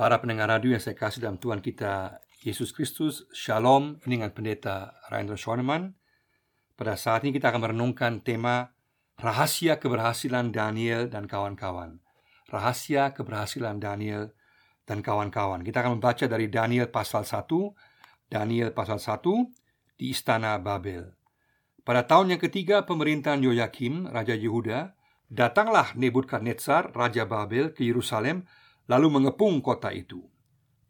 Para pendengar radio yang saya kasih dalam Tuhan kita Yesus Kristus, Shalom, dengan pendeta Rainer Schoenemann. Pada saat ini kita akan merenungkan tema Rahasia Keberhasilan Daniel dan kawan-kawan. Rahasia Keberhasilan Daniel dan kawan-kawan. Kita akan membaca dari Daniel pasal 1, Daniel pasal 1 di Istana Babel. Pada tahun yang ketiga pemerintahan Yoyakim, Raja Yehuda, datanglah Nebukadnezar, Raja Babel, ke Yerusalem lalu mengepung kota itu.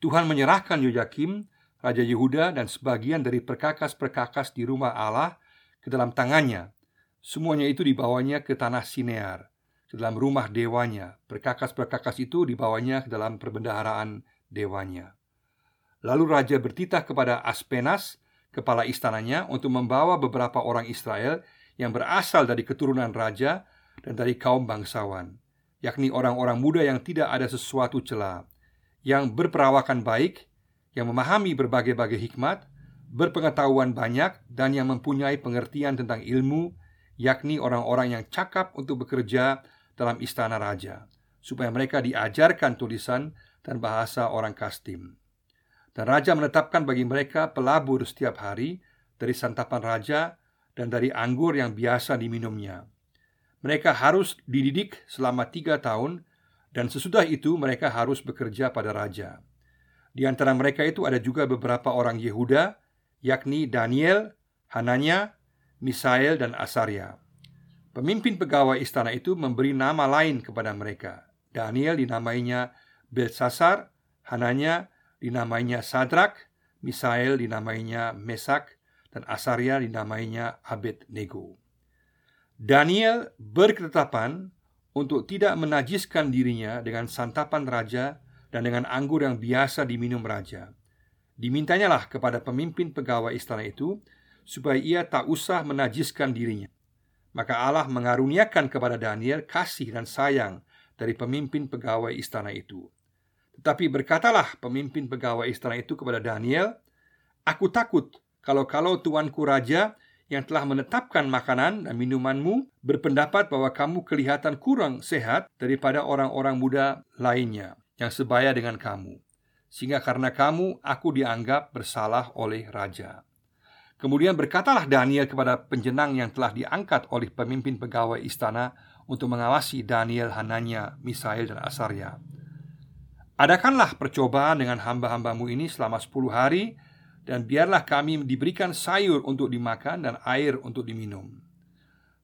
Tuhan menyerahkan Yoyakim, Raja Yehuda dan sebagian dari perkakas-perkakas di rumah Allah ke dalam tangannya. Semuanya itu dibawanya ke tanah Sinear, ke dalam rumah dewanya. Perkakas-perkakas itu dibawanya ke dalam perbendaharaan dewanya. Lalu raja bertitah kepada Aspenas, kepala istananya, untuk membawa beberapa orang Israel yang berasal dari keturunan raja dan dari kaum bangsawan yakni orang-orang muda yang tidak ada sesuatu celah, yang berperawakan baik, yang memahami berbagai-bagai hikmat, berpengetahuan banyak, dan yang mempunyai pengertian tentang ilmu, yakni orang-orang yang cakap untuk bekerja dalam istana raja, supaya mereka diajarkan tulisan dan bahasa orang Kastim. Dan raja menetapkan bagi mereka pelabur setiap hari dari santapan raja dan dari anggur yang biasa diminumnya mereka harus dididik selama tiga tahun dan sesudah itu mereka harus bekerja pada raja. Di antara mereka itu ada juga beberapa orang Yehuda, yakni Daniel, Hananya, Misael, dan Asaria. Pemimpin pegawai istana itu memberi nama lain kepada mereka. Daniel dinamainya Belsasar, Hananya dinamainya Sadrak, Misael dinamainya Mesak, dan Asaria dinamainya Abednego. Daniel berketetapan untuk tidak menajiskan dirinya dengan santapan raja dan dengan anggur yang biasa diminum raja. Dimintanyalah kepada pemimpin pegawai istana itu supaya ia tak usah menajiskan dirinya. Maka Allah mengaruniakan kepada Daniel kasih dan sayang dari pemimpin pegawai istana itu. Tetapi berkatalah pemimpin pegawai istana itu kepada Daniel, "Aku takut kalau-kalau tuanku raja yang telah menetapkan makanan dan minumanmu berpendapat bahwa kamu kelihatan kurang sehat daripada orang-orang muda lainnya yang sebaya dengan kamu. Sehingga karena kamu, aku dianggap bersalah oleh raja. Kemudian berkatalah Daniel kepada penjenang yang telah diangkat oleh pemimpin pegawai istana untuk mengawasi Daniel, Hananya, Misael, dan Asaria. Adakanlah percobaan dengan hamba-hambamu ini selama 10 hari dan biarlah kami diberikan sayur untuk dimakan dan air untuk diminum.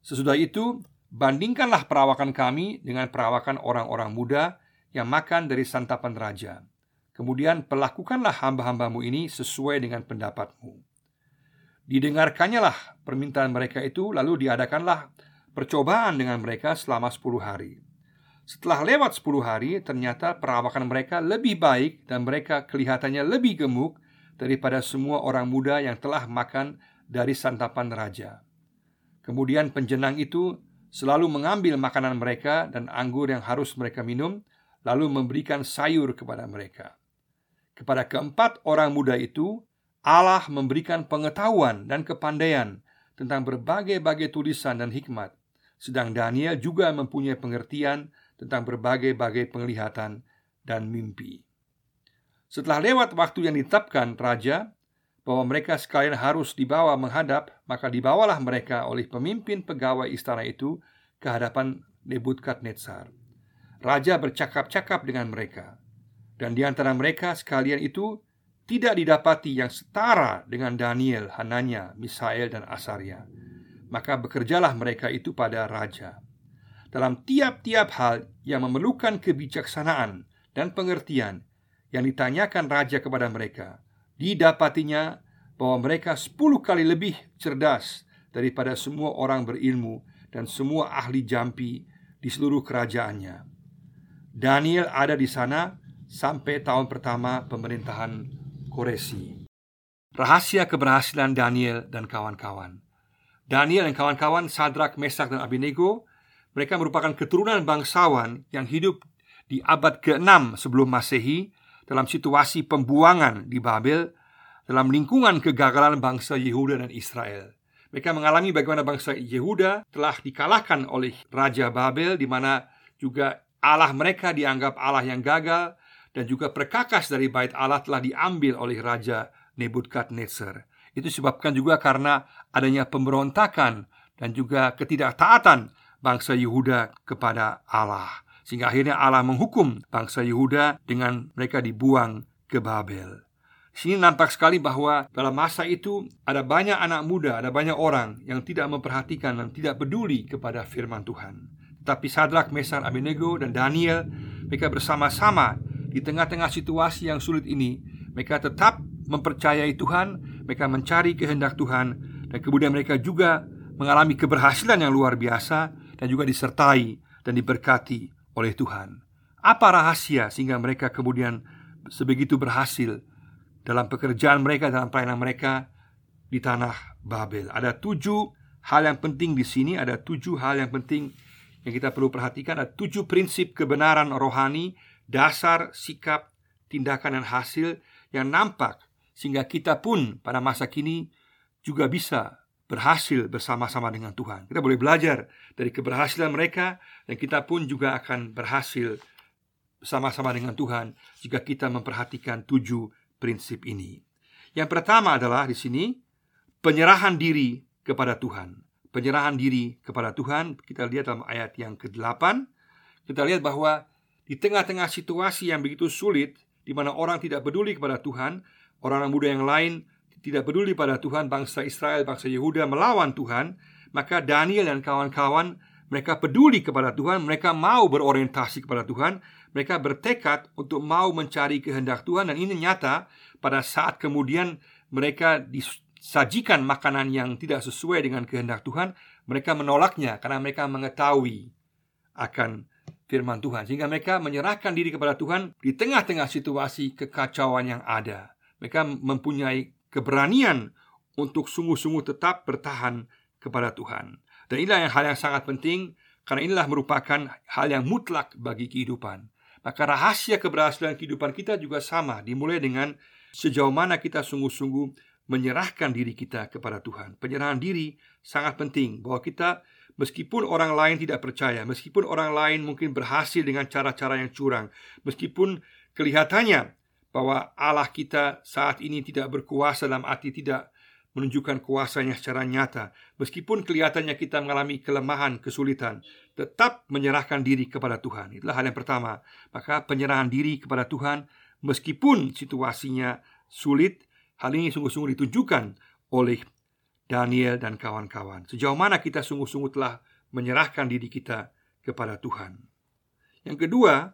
Sesudah itu, bandingkanlah perawakan kami dengan perawakan orang-orang muda yang makan dari santapan raja. Kemudian perlakukanlah hamba-hambamu ini sesuai dengan pendapatmu. Didengarkannya permintaan mereka itu, lalu diadakanlah percobaan dengan mereka selama 10 hari. Setelah lewat 10 hari, ternyata perawakan mereka lebih baik dan mereka kelihatannya lebih gemuk daripada semua orang muda yang telah makan dari santapan raja. Kemudian penjenang itu selalu mengambil makanan mereka dan anggur yang harus mereka minum, lalu memberikan sayur kepada mereka. Kepada keempat orang muda itu, Allah memberikan pengetahuan dan kepandaian tentang berbagai-bagai tulisan dan hikmat, sedang Daniel juga mempunyai pengertian tentang berbagai-bagai penglihatan dan mimpi. Setelah lewat waktu yang ditetapkan raja bahwa mereka sekalian harus dibawa menghadap, maka dibawalah mereka oleh pemimpin pegawai istana itu ke hadapan Nebukadnezar. Raja bercakap-cakap dengan mereka, dan di antara mereka sekalian itu tidak didapati yang setara dengan Daniel, Hananya, Misael, dan Asaria. Maka bekerjalah mereka itu pada raja. Dalam tiap-tiap hal yang memerlukan kebijaksanaan dan pengertian, yang ditanyakan raja kepada mereka Didapatinya bahwa mereka sepuluh kali lebih cerdas daripada semua orang berilmu dan semua ahli jampi di seluruh kerajaannya. Daniel ada di sana sampai tahun pertama pemerintahan Koresi. Rahasia keberhasilan Daniel dan kawan-kawan. Daniel dan kawan-kawan Sadrak, Mesak, dan Abednego mereka merupakan keturunan bangsawan yang hidup di abad ke-6 sebelum Masehi dalam situasi pembuangan di Babel dalam lingkungan kegagalan bangsa Yehuda dan Israel. Mereka mengalami bagaimana bangsa Yehuda telah dikalahkan oleh Raja Babel di mana juga Allah mereka dianggap Allah yang gagal dan juga perkakas dari bait Allah telah diambil oleh Raja Nebukadnezar. Itu disebabkan juga karena adanya pemberontakan dan juga ketidaktaatan bangsa Yehuda kepada Allah. Sehingga akhirnya Allah menghukum bangsa Yehuda dengan mereka dibuang ke Babel. Sini nampak sekali bahwa dalam masa itu ada banyak anak muda, ada banyak orang yang tidak memperhatikan dan tidak peduli kepada firman Tuhan. Tapi Sadrak, Mesar, Abednego, dan Daniel mereka bersama-sama di tengah-tengah situasi yang sulit ini mereka tetap mempercayai Tuhan, mereka mencari kehendak Tuhan dan kemudian mereka juga mengalami keberhasilan yang luar biasa dan juga disertai dan diberkati oleh Tuhan. Apa rahasia sehingga mereka kemudian sebegitu berhasil dalam pekerjaan mereka, dalam pelayanan mereka di tanah Babel. Ada tujuh hal yang penting di sini, ada tujuh hal yang penting yang kita perlu perhatikan. Ada tujuh prinsip kebenaran rohani, dasar, sikap, tindakan, dan hasil yang nampak sehingga kita pun pada masa kini juga bisa berhasil bersama-sama dengan Tuhan. Kita boleh belajar dari keberhasilan mereka dan kita pun juga akan berhasil bersama-sama dengan Tuhan jika kita memperhatikan tujuh prinsip ini. Yang pertama adalah di sini penyerahan diri kepada Tuhan. Penyerahan diri kepada Tuhan, kita lihat dalam ayat yang ke-8, kita lihat bahwa di tengah-tengah situasi yang begitu sulit di mana orang tidak peduli kepada Tuhan, orang muda yang lain tidak peduli pada Tuhan, bangsa Israel, bangsa Yehuda melawan Tuhan, maka Daniel dan kawan-kawan mereka peduli kepada Tuhan, mereka mau berorientasi kepada Tuhan, mereka bertekad untuk mau mencari kehendak Tuhan dan ini nyata pada saat kemudian mereka disajikan makanan yang tidak sesuai dengan kehendak Tuhan, mereka menolaknya karena mereka mengetahui akan firman Tuhan sehingga mereka menyerahkan diri kepada Tuhan di tengah-tengah situasi kekacauan yang ada. Mereka mempunyai keberanian untuk sungguh-sungguh tetap bertahan kepada Tuhan. Dan inilah yang hal yang sangat penting karena inilah merupakan hal yang mutlak bagi kehidupan. Maka rahasia keberhasilan kehidupan kita juga sama Dimulai dengan sejauh mana kita sungguh-sungguh menyerahkan diri kita kepada Tuhan Penyerahan diri sangat penting Bahwa kita meskipun orang lain tidak percaya Meskipun orang lain mungkin berhasil dengan cara-cara yang curang Meskipun kelihatannya bahwa Allah kita saat ini tidak berkuasa dalam arti tidak menunjukkan kuasanya secara nyata. Meskipun kelihatannya kita mengalami kelemahan, kesulitan Tetap menyerahkan diri kepada Tuhan. Itulah hal yang pertama. Maka penyerahan diri kepada Tuhan Meskipun situasinya sulit Hal ini sungguh-sungguh ditunjukkan oleh Daniel dan kawan-kawan. Sejauh mana kita sungguh-sungguh telah menyerahkan diri kita kepada Tuhan. Yang kedua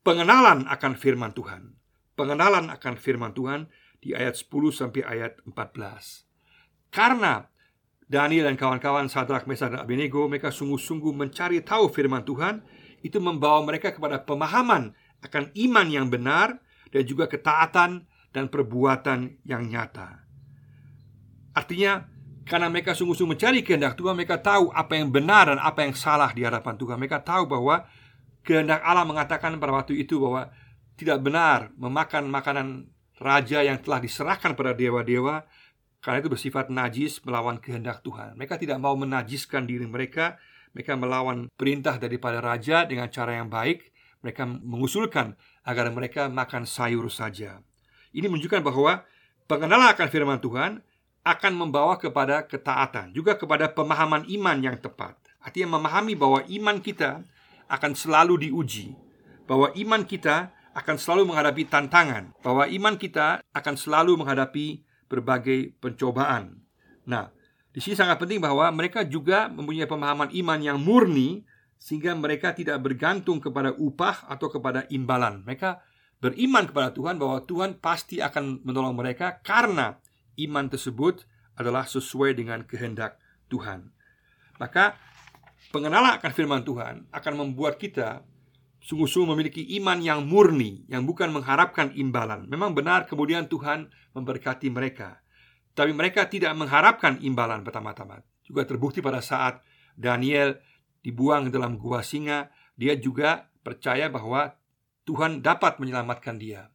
Pengenalan akan firman Tuhan Pengenalan akan firman Tuhan di ayat 10 sampai ayat 14 karena Daniel dan kawan-kawan Sadrak, Mesar, dan Abednego Mereka sungguh-sungguh mencari tahu firman Tuhan Itu membawa mereka kepada pemahaman Akan iman yang benar Dan juga ketaatan dan perbuatan yang nyata. Artinya karena mereka sungguh-sungguh mencari kehendak Tuhan Mereka tahu apa yang benar dan apa yang salah di hadapan Tuhan. Mereka tahu bahwa kehendak Allah mengatakan pada waktu itu bahwa Tidak benar memakan makanan raja yang telah diserahkan pada dewa-dewa karena itu bersifat najis melawan kehendak Tuhan. Mereka tidak mau menajiskan diri mereka. Mereka melawan perintah daripada raja dengan cara yang baik. Mereka mengusulkan agar mereka makan sayur saja. Ini menunjukkan bahwa pengenalan akan firman Tuhan akan membawa kepada ketaatan Juga kepada pemahaman iman yang tepat. Artinya memahami bahwa iman kita akan selalu diuji Bahwa iman kita akan selalu menghadapi tantangan Bahwa iman kita akan selalu menghadapi berbagai pencobaan. Nah, di sini sangat penting bahwa mereka juga mempunyai pemahaman iman yang murni sehingga mereka tidak bergantung kepada upah atau kepada imbalan. Mereka beriman kepada Tuhan bahwa Tuhan pasti akan menolong mereka karena iman tersebut adalah sesuai dengan kehendak Tuhan. Maka pengenalan akan firman Tuhan akan membuat kita sungguh-sungguh memiliki iman yang murni yang bukan mengharapkan imbalan. Memang benar kemudian Tuhan memberkati mereka. Tapi mereka tidak mengharapkan imbalan pertama-tama. Juga terbukti pada saat Daniel dibuang dalam gua singa, dia juga percaya bahwa Tuhan dapat menyelamatkan dia.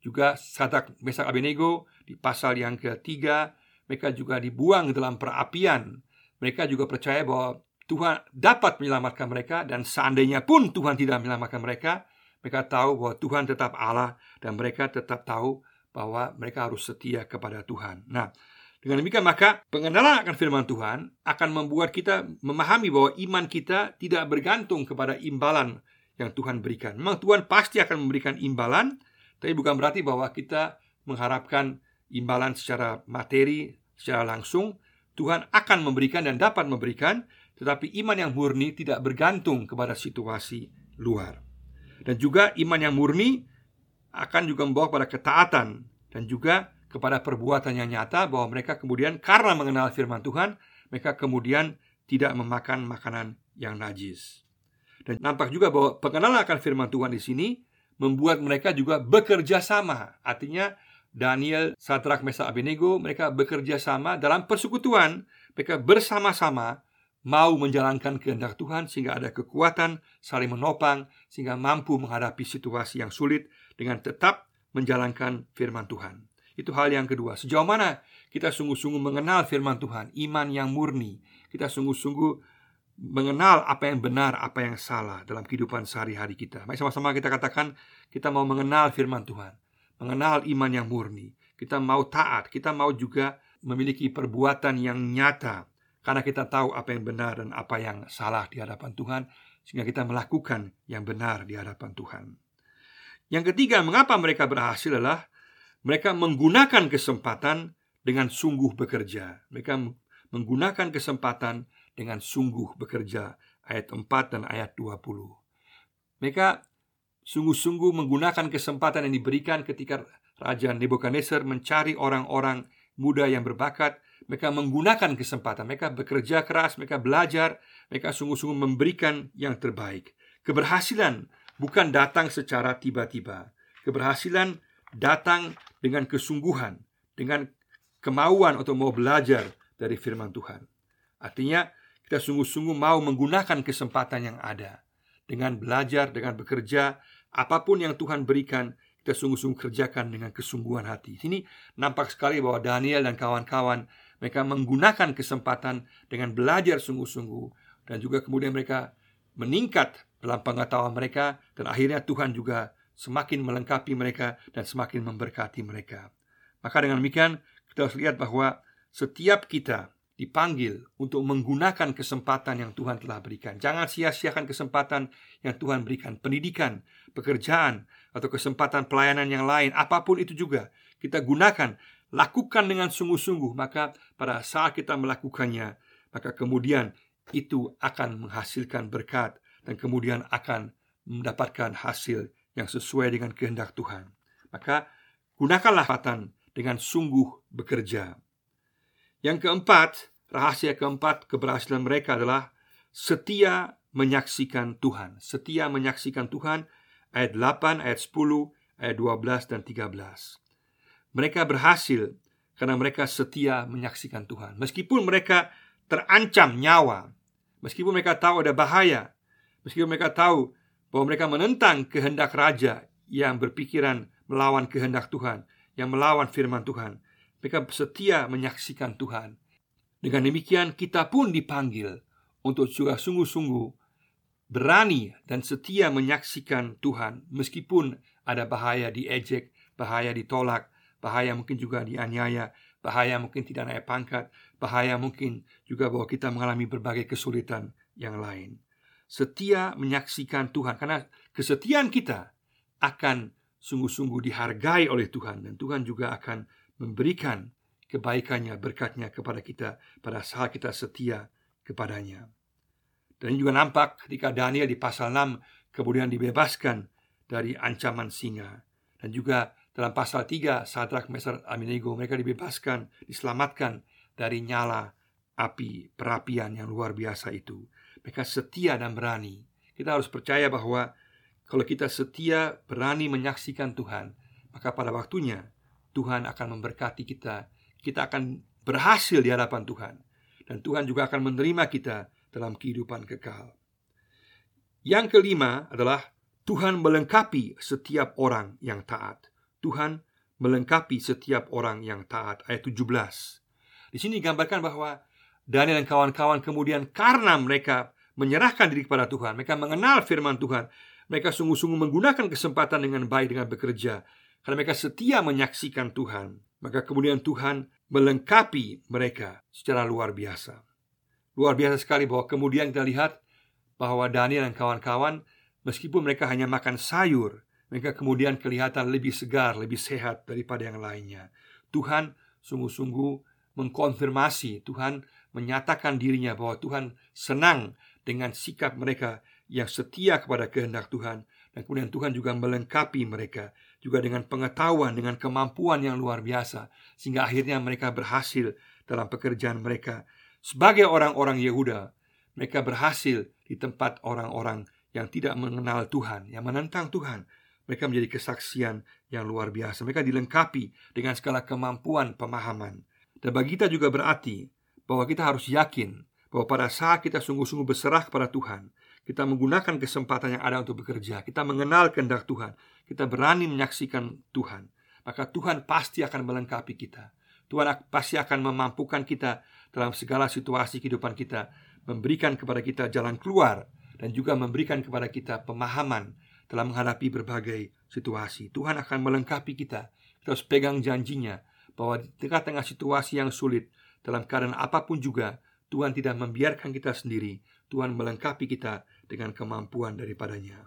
Juga Sadak Mesak Abednego di pasal yang ketiga, mereka juga dibuang dalam perapian. Mereka juga percaya bahwa Tuhan dapat menyelamatkan mereka dan seandainya pun Tuhan tidak menyelamatkan mereka, Mereka tahu bahwa Tuhan tetap Allah dan mereka tetap tahu bahwa mereka harus setia kepada Tuhan. Nah, dengan demikian maka pengenalan akan firman Tuhan akan membuat kita memahami bahwa iman kita tidak bergantung kepada imbalan yang Tuhan berikan. Memang Tuhan pasti akan memberikan imbalan, tapi bukan berarti bahwa kita mengharapkan imbalan secara materi, secara langsung. Tuhan akan memberikan dan dapat memberikan, tetapi iman yang murni tidak bergantung kepada situasi luar. Dan juga iman yang murni akan juga membawa pada ketaatan dan juga kepada perbuatan yang nyata bahwa mereka kemudian karena mengenal firman Tuhan, mereka kemudian tidak memakan makanan yang najis. Dan nampak juga bahwa pengenalan akan firman Tuhan di sini membuat mereka juga bekerja sama. Artinya Daniel, Sadrak, Mesa, Abednego mereka bekerja sama dalam persekutuan. Mereka bersama-sama mau menjalankan kehendak Tuhan sehingga ada kekuatan saling menopang sehingga mampu menghadapi situasi yang sulit dengan tetap menjalankan firman Tuhan. Itu hal yang kedua. Sejauh mana kita sungguh-sungguh mengenal firman Tuhan, iman yang murni. Kita sungguh-sungguh mengenal apa yang benar, apa yang salah dalam kehidupan sehari-hari kita. Mari sama-sama kita katakan kita mau mengenal firman Tuhan, mengenal iman yang murni. Kita mau taat, kita mau juga memiliki perbuatan yang nyata karena kita tahu apa yang benar dan apa yang salah di hadapan Tuhan sehingga kita melakukan yang benar di hadapan Tuhan. Yang ketiga, mengapa mereka berhasil adalah mereka menggunakan kesempatan dengan sungguh bekerja. Mereka menggunakan kesempatan dengan sungguh bekerja. Ayat 4 dan ayat 20. Mereka sungguh-sungguh menggunakan kesempatan yang diberikan ketika Raja Nebukadnezar mencari orang-orang muda yang berbakat. Mereka menggunakan kesempatan. Mereka bekerja keras, mereka belajar, mereka sungguh-sungguh memberikan yang terbaik. Keberhasilan bukan datang secara tiba-tiba. Keberhasilan datang dengan kesungguhan, dengan kemauan untuk mau belajar dari firman Tuhan. Artinya, kita sungguh-sungguh mau menggunakan kesempatan yang ada dengan belajar, dengan bekerja, apa pun yang Tuhan berikan, kita sungguh-sungguh kerjakan dengan kesungguhan hati. Sini nampak sekali bahwa Daniel dan kawan-kawan mereka menggunakan kesempatan dengan belajar sungguh-sungguh dan juga kemudian mereka meningkat dalam pengetahuan mereka dan akhirnya Tuhan juga semakin melengkapi mereka dan semakin memberkati mereka. Maka dengan demikian kita harus lihat bahwa setiap kita dipanggil untuk menggunakan kesempatan yang Tuhan telah berikan. Jangan sia-siakan kesempatan yang Tuhan berikan, pendidikan, pekerjaan, atau kesempatan pelayanan yang lain, apa pun itu juga kita gunakan, lakukan dengan sungguh-sungguh. Maka pada saat kita melakukannya, maka kemudian itu akan menghasilkan berkat dan kemudian akan mendapatkan hasil yang sesuai dengan kehendak Tuhan. Maka gunakanlah kesempatan dengan sungguh bekerja. Yang keempat, rahasia keempat keberhasilan mereka adalah setia menyaksikan Tuhan. Setia menyaksikan Tuhan ayat 8, ayat 10, ayat 12 dan 13. Mereka berhasil karena mereka setia menyaksikan Tuhan. Meskipun mereka terancam nyawa, meskipun mereka tahu ada bahaya, meskipun mereka tahu bahwa mereka menentang kehendak raja yang berpikiran melawan kehendak Tuhan, yang melawan firman Tuhan. Mereka setia menyaksikan Tuhan. Dengan demikian, kita pun dipanggil untuk juga sungguh-sungguh berani dan setia menyaksikan Tuhan, meskipun ada bahaya diejek, bahaya ditolak, bahaya mungkin juga dianiaya, bahaya mungkin tidak naik pangkat, bahaya mungkin juga bahwa kita mengalami berbagai kesulitan yang lain. Setia menyaksikan Tuhan karena kesetiaan kita akan sungguh-sungguh dihargai oleh Tuhan dan Tuhan juga akan memberikan kebaikannya, berkatnya kepada kita pada saat kita setia kepadanya. Dan juga nampak ketika Daniel di pasal 6 kemudian dibebaskan dari ancaman singa. Dan juga dalam pasal 3 Sadrak, Mesar, Aminego mereka dibebaskan, diselamatkan dari nyala api perapian yang luar biasa itu. Mereka setia dan berani. Kita harus percaya bahwa kalau kita setia, berani menyaksikan Tuhan, maka pada waktunya Tuhan akan memberkati kita. Kita akan berhasil di hadapan Tuhan, dan Tuhan juga akan menerima kita dalam kehidupan kekal. Yang kelima adalah Tuhan melengkapi setiap orang yang taat. Tuhan melengkapi setiap orang yang taat. Ayat 17. Di sini digambarkan bahwa Daniel dan kawan-kawan kemudian karena mereka menyerahkan diri kepada Tuhan, mereka mengenal firman Tuhan, Mereka sungguh-sungguh menggunakan kesempatan dengan baik dengan bekerja Karena mereka setia menyaksikan Tuhan Maka kemudian Tuhan melengkapi mereka secara luar biasa Luar biasa sekali bahwa kemudian kita lihat Bahwa Daniel dan kawan-kawan Meskipun mereka hanya makan sayur Mereka kemudian kelihatan lebih segar, lebih sehat daripada yang lainnya. Tuhan sungguh-sungguh mengkonfirmasi Tuhan menyatakan dirinya bahwa Tuhan senang dengan sikap mereka yang setia kepada kehendak Tuhan. Dan kemudian Tuhan juga melengkapi mereka juga dengan pengetahuan dengan kemampuan yang luar biasa sehingga akhirnya mereka berhasil dalam pekerjaan mereka. Sebagai orang-orang Yehuda mereka berhasil di tempat orang-orang yang tidak mengenal Tuhan yang menentang Tuhan mereka menjadi kesaksian yang luar biasa mereka dilengkapi dengan segala kemampuan pemahaman dan bagi kita juga berarti bahwa kita harus yakin bahwa pada saat kita sungguh-sungguh berserah kepada Tuhan, kita menggunakan kesempatan yang ada untuk bekerja, kita mengenal kehendak Tuhan, kita berani menyaksikan Tuhan, maka Tuhan pasti akan melengkapi kita. Tuhan pasti akan memampukan kita dalam segala situasi kehidupan kita, memberikan kepada kita jalan keluar dan juga memberikan kepada kita pemahaman dalam menghadapi berbagai situasi. Tuhan akan melengkapi kita. Kita harus pegang janjinya bahwa di tengah-tengah situasi yang sulit, dalam keadaan apa pun juga, Tuhan tidak membiarkan kita sendiri. Tuhan melengkapi kita dengan kemampuan daripadanya.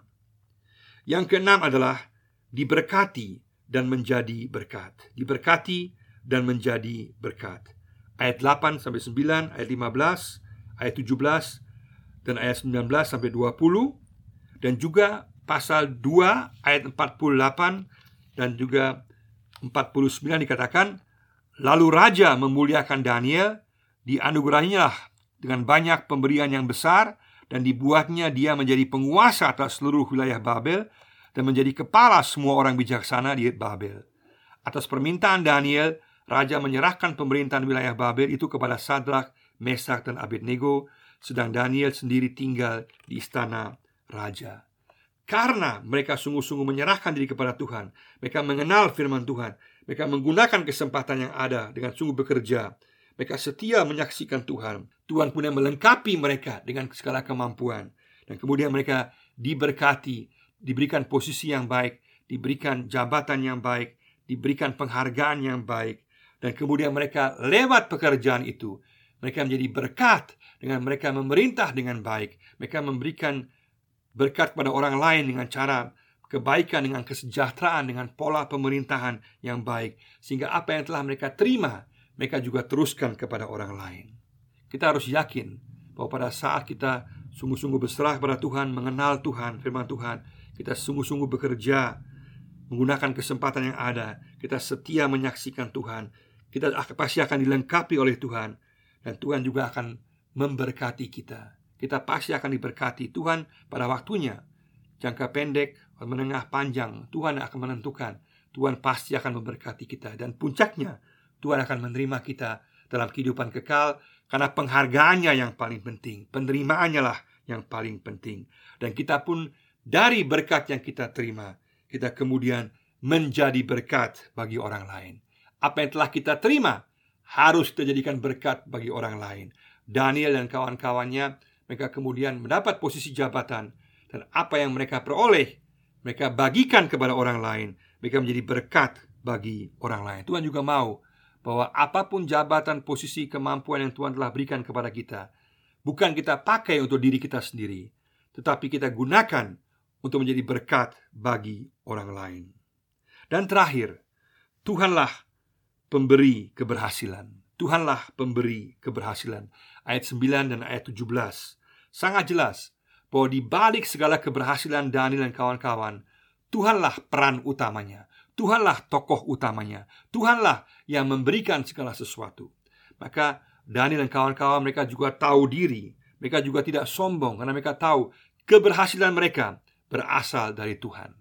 Yang keenam adalah diberkati dan menjadi berkat. Diberkati dan menjadi berkat. Ayat 8 sampai 9, ayat 15, ayat 17 dan ayat 19 sampai 20 dan juga pasal 2 ayat 48 dan juga 49 dikatakan Lalu raja memuliakan Daniel Dianugerahinya dengan banyak pemberian yang besar Dan dibuatnya dia menjadi penguasa atas seluruh wilayah Babel Dan menjadi kepala semua orang bijaksana di Babel. Atas permintaan Daniel Raja menyerahkan pemerintahan wilayah Babel itu kepada Sadrak, Mesak, dan Abednego Sedang Daniel sendiri tinggal di istana raja karena mereka sungguh-sungguh menyerahkan diri kepada Tuhan. Mereka mengenal firman Tuhan. Mereka menggunakan kesempatan yang ada dengan sungguh bekerja. Mereka setia menyaksikan Tuhan. Tuhan punya melengkapi mereka dengan segala kemampuan. Dan kemudian mereka diberkati Diberikan posisi yang baik Diberikan jabatan yang baik Diberikan penghargaan yang baik. Dan kemudian mereka lewat pekerjaan itu Mereka menjadi berkat Dengan mereka memerintah dengan baik. Mereka memberikan berkat kepada orang lain dengan cara kebaikan, dengan kesejahteraan, dengan pola pemerintahan yang baik, sehingga apa yang telah mereka terima, mereka juga teruskan kepada orang lain. Kita harus yakin bahwa pada saat kita sungguh-sungguh berserah kepada Tuhan, mengenal Tuhan, firman Tuhan, kita sungguh-sungguh bekerja menggunakan kesempatan yang ada, kita setia menyaksikan Tuhan, kita pasti akan dilengkapi oleh Tuhan, dan Tuhan juga akan memberkati kita kita pasti akan diberkati Tuhan pada waktunya. Jangka pendek, menengah, panjang, Tuhan akan menentukan. Tuhan pasti akan memberkati kita dan puncaknya Tuhan akan menerima kita dalam kehidupan kekal karena penghargaannya yang paling penting, penerimaannya lah yang paling penting. Dan kita pun dari berkat yang kita terima, kita kemudian menjadi berkat bagi orang lain. Apa yang telah kita terima harus kita jadikan berkat bagi orang lain. Daniel dan kawan-kawannya mereka kemudian mendapat posisi jabatan. Dan apa yang mereka peroleh mereka bagikan kepada orang lain. Mereka menjadi berkat bagi orang lain. Tuhan juga mau bahwa apa pun jabatan posisi kemampuan yang Tuhan telah berikan kepada kita bukan kita pakai untuk diri kita sendiri tetapi kita gunakan untuk menjadi berkat bagi orang lain. Dan terakhir Tuhanlah pemberi keberhasilan Tuhanlah pemberi keberhasilan ayat 9 dan ayat 17 sangat jelas bahwa di balik segala keberhasilan Daniel dan kawan-kawan, Tuhanlah peran utamanya. Tuhanlah tokoh utamanya. Tuhanlah yang memberikan segala sesuatu. Maka Daniel dan kawan-kawan mereka juga tahu diri. Mereka juga tidak sombong karena mereka tahu keberhasilan mereka berasal dari Tuhan.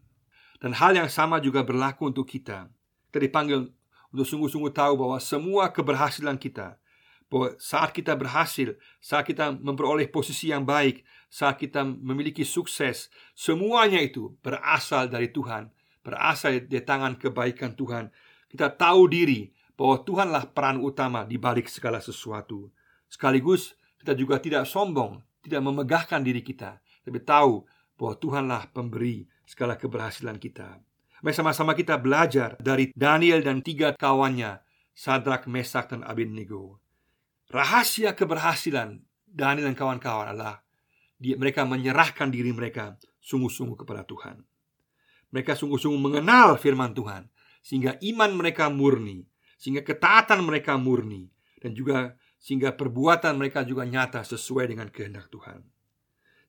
Dan hal yang sama juga berlaku untuk kita. Kita dipanggil untuk sungguh-sungguh tahu bahwa semua keberhasilan kita bahwa saat kita berhasil, saat kita memperoleh posisi yang baik, saat kita memiliki sukses, semuanya itu berasal dari Tuhan, berasal dari tangan kebaikan Tuhan. Kita tahu diri bahwa Tuhanlah peran utama di balik segala sesuatu. Sekaligus kita juga tidak sombong, tidak memegahkan diri kita, tapi tahu bahwa Tuhanlah pemberi segala keberhasilan kita. Mari sama-sama kita belajar dari Daniel dan tiga kawannya, Sadrak, Mesak, dan Abednego. Rahasia keberhasilan Daniel dan kawan-kawan adalah mereka menyerahkan diri mereka sungguh-sungguh kepada Tuhan. Mereka sungguh-sungguh mengenal firman Tuhan sehingga iman mereka murni, sehingga ketaatan mereka murni dan juga sehingga perbuatan mereka juga nyata sesuai dengan kehendak Tuhan.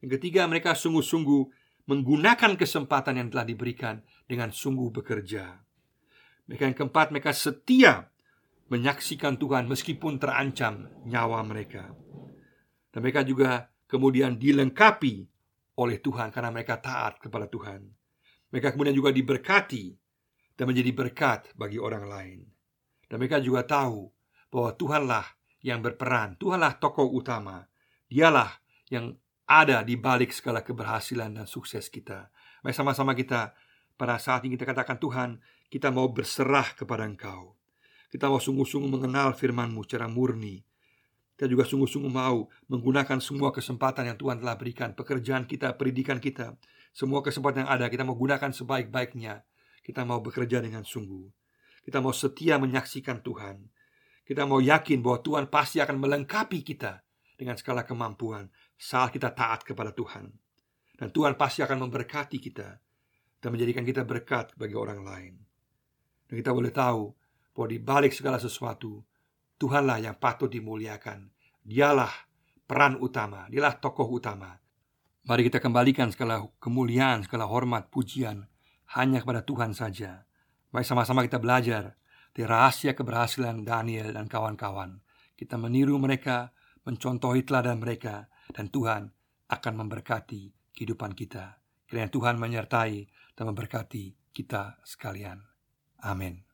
Yang ketiga, mereka sungguh-sungguh menggunakan kesempatan yang telah diberikan dengan sungguh bekerja. Mereka yang keempat, mereka setia menyaksikan Tuhan meskipun terancam nyawa mereka. Dan mereka juga kemudian dilengkapi oleh Tuhan karena mereka taat kepada Tuhan. Mereka kemudian juga diberkati dan menjadi berkat bagi orang lain. Dan mereka juga tahu bahwa Tuhanlah yang berperan, Tuhanlah tokoh utama. Dialah yang ada di balik segala keberhasilan dan sukses kita. Mari sama-sama kita pada saat ini kita katakan Tuhan, kita mau berserah kepada Engkau. Kita mau sungguh-sungguh mengenal firman-Mu secara murni. Kita juga sungguh-sungguh mau menggunakan semua kesempatan yang Tuhan telah berikan, pekerjaan kita, pendidikan kita, semua kesempatan yang ada kita mau gunakan sebaik-baiknya kita mau bekerja dengan sungguh. Kita mau setia menyaksikan Tuhan. Kita mau yakin bahwa Tuhan pasti akan melengkapi kita dengan segala kemampuan saat kita taat kepada Tuhan. Dan Tuhan pasti akan memberkati kita dan menjadikan kita berkat bagi orang lain. Dan kita boleh tahu bahwa di balik segala sesuatu, Tuhanlah yang patut dimuliakan. Dialah peran utama, dialah tokoh utama. Mari kita kembalikan segala kemuliaan, segala hormat, pujian hanya kepada Tuhan saja. Mari sama-sama kita belajar di rahasia keberhasilan Daniel dan kawan-kawan. Kita meniru mereka, mencontohi teladan mereka, dan Tuhan akan memberkati kehidupan kita. Kiranya Tuhan menyertai dan memberkati kita sekalian. Amin.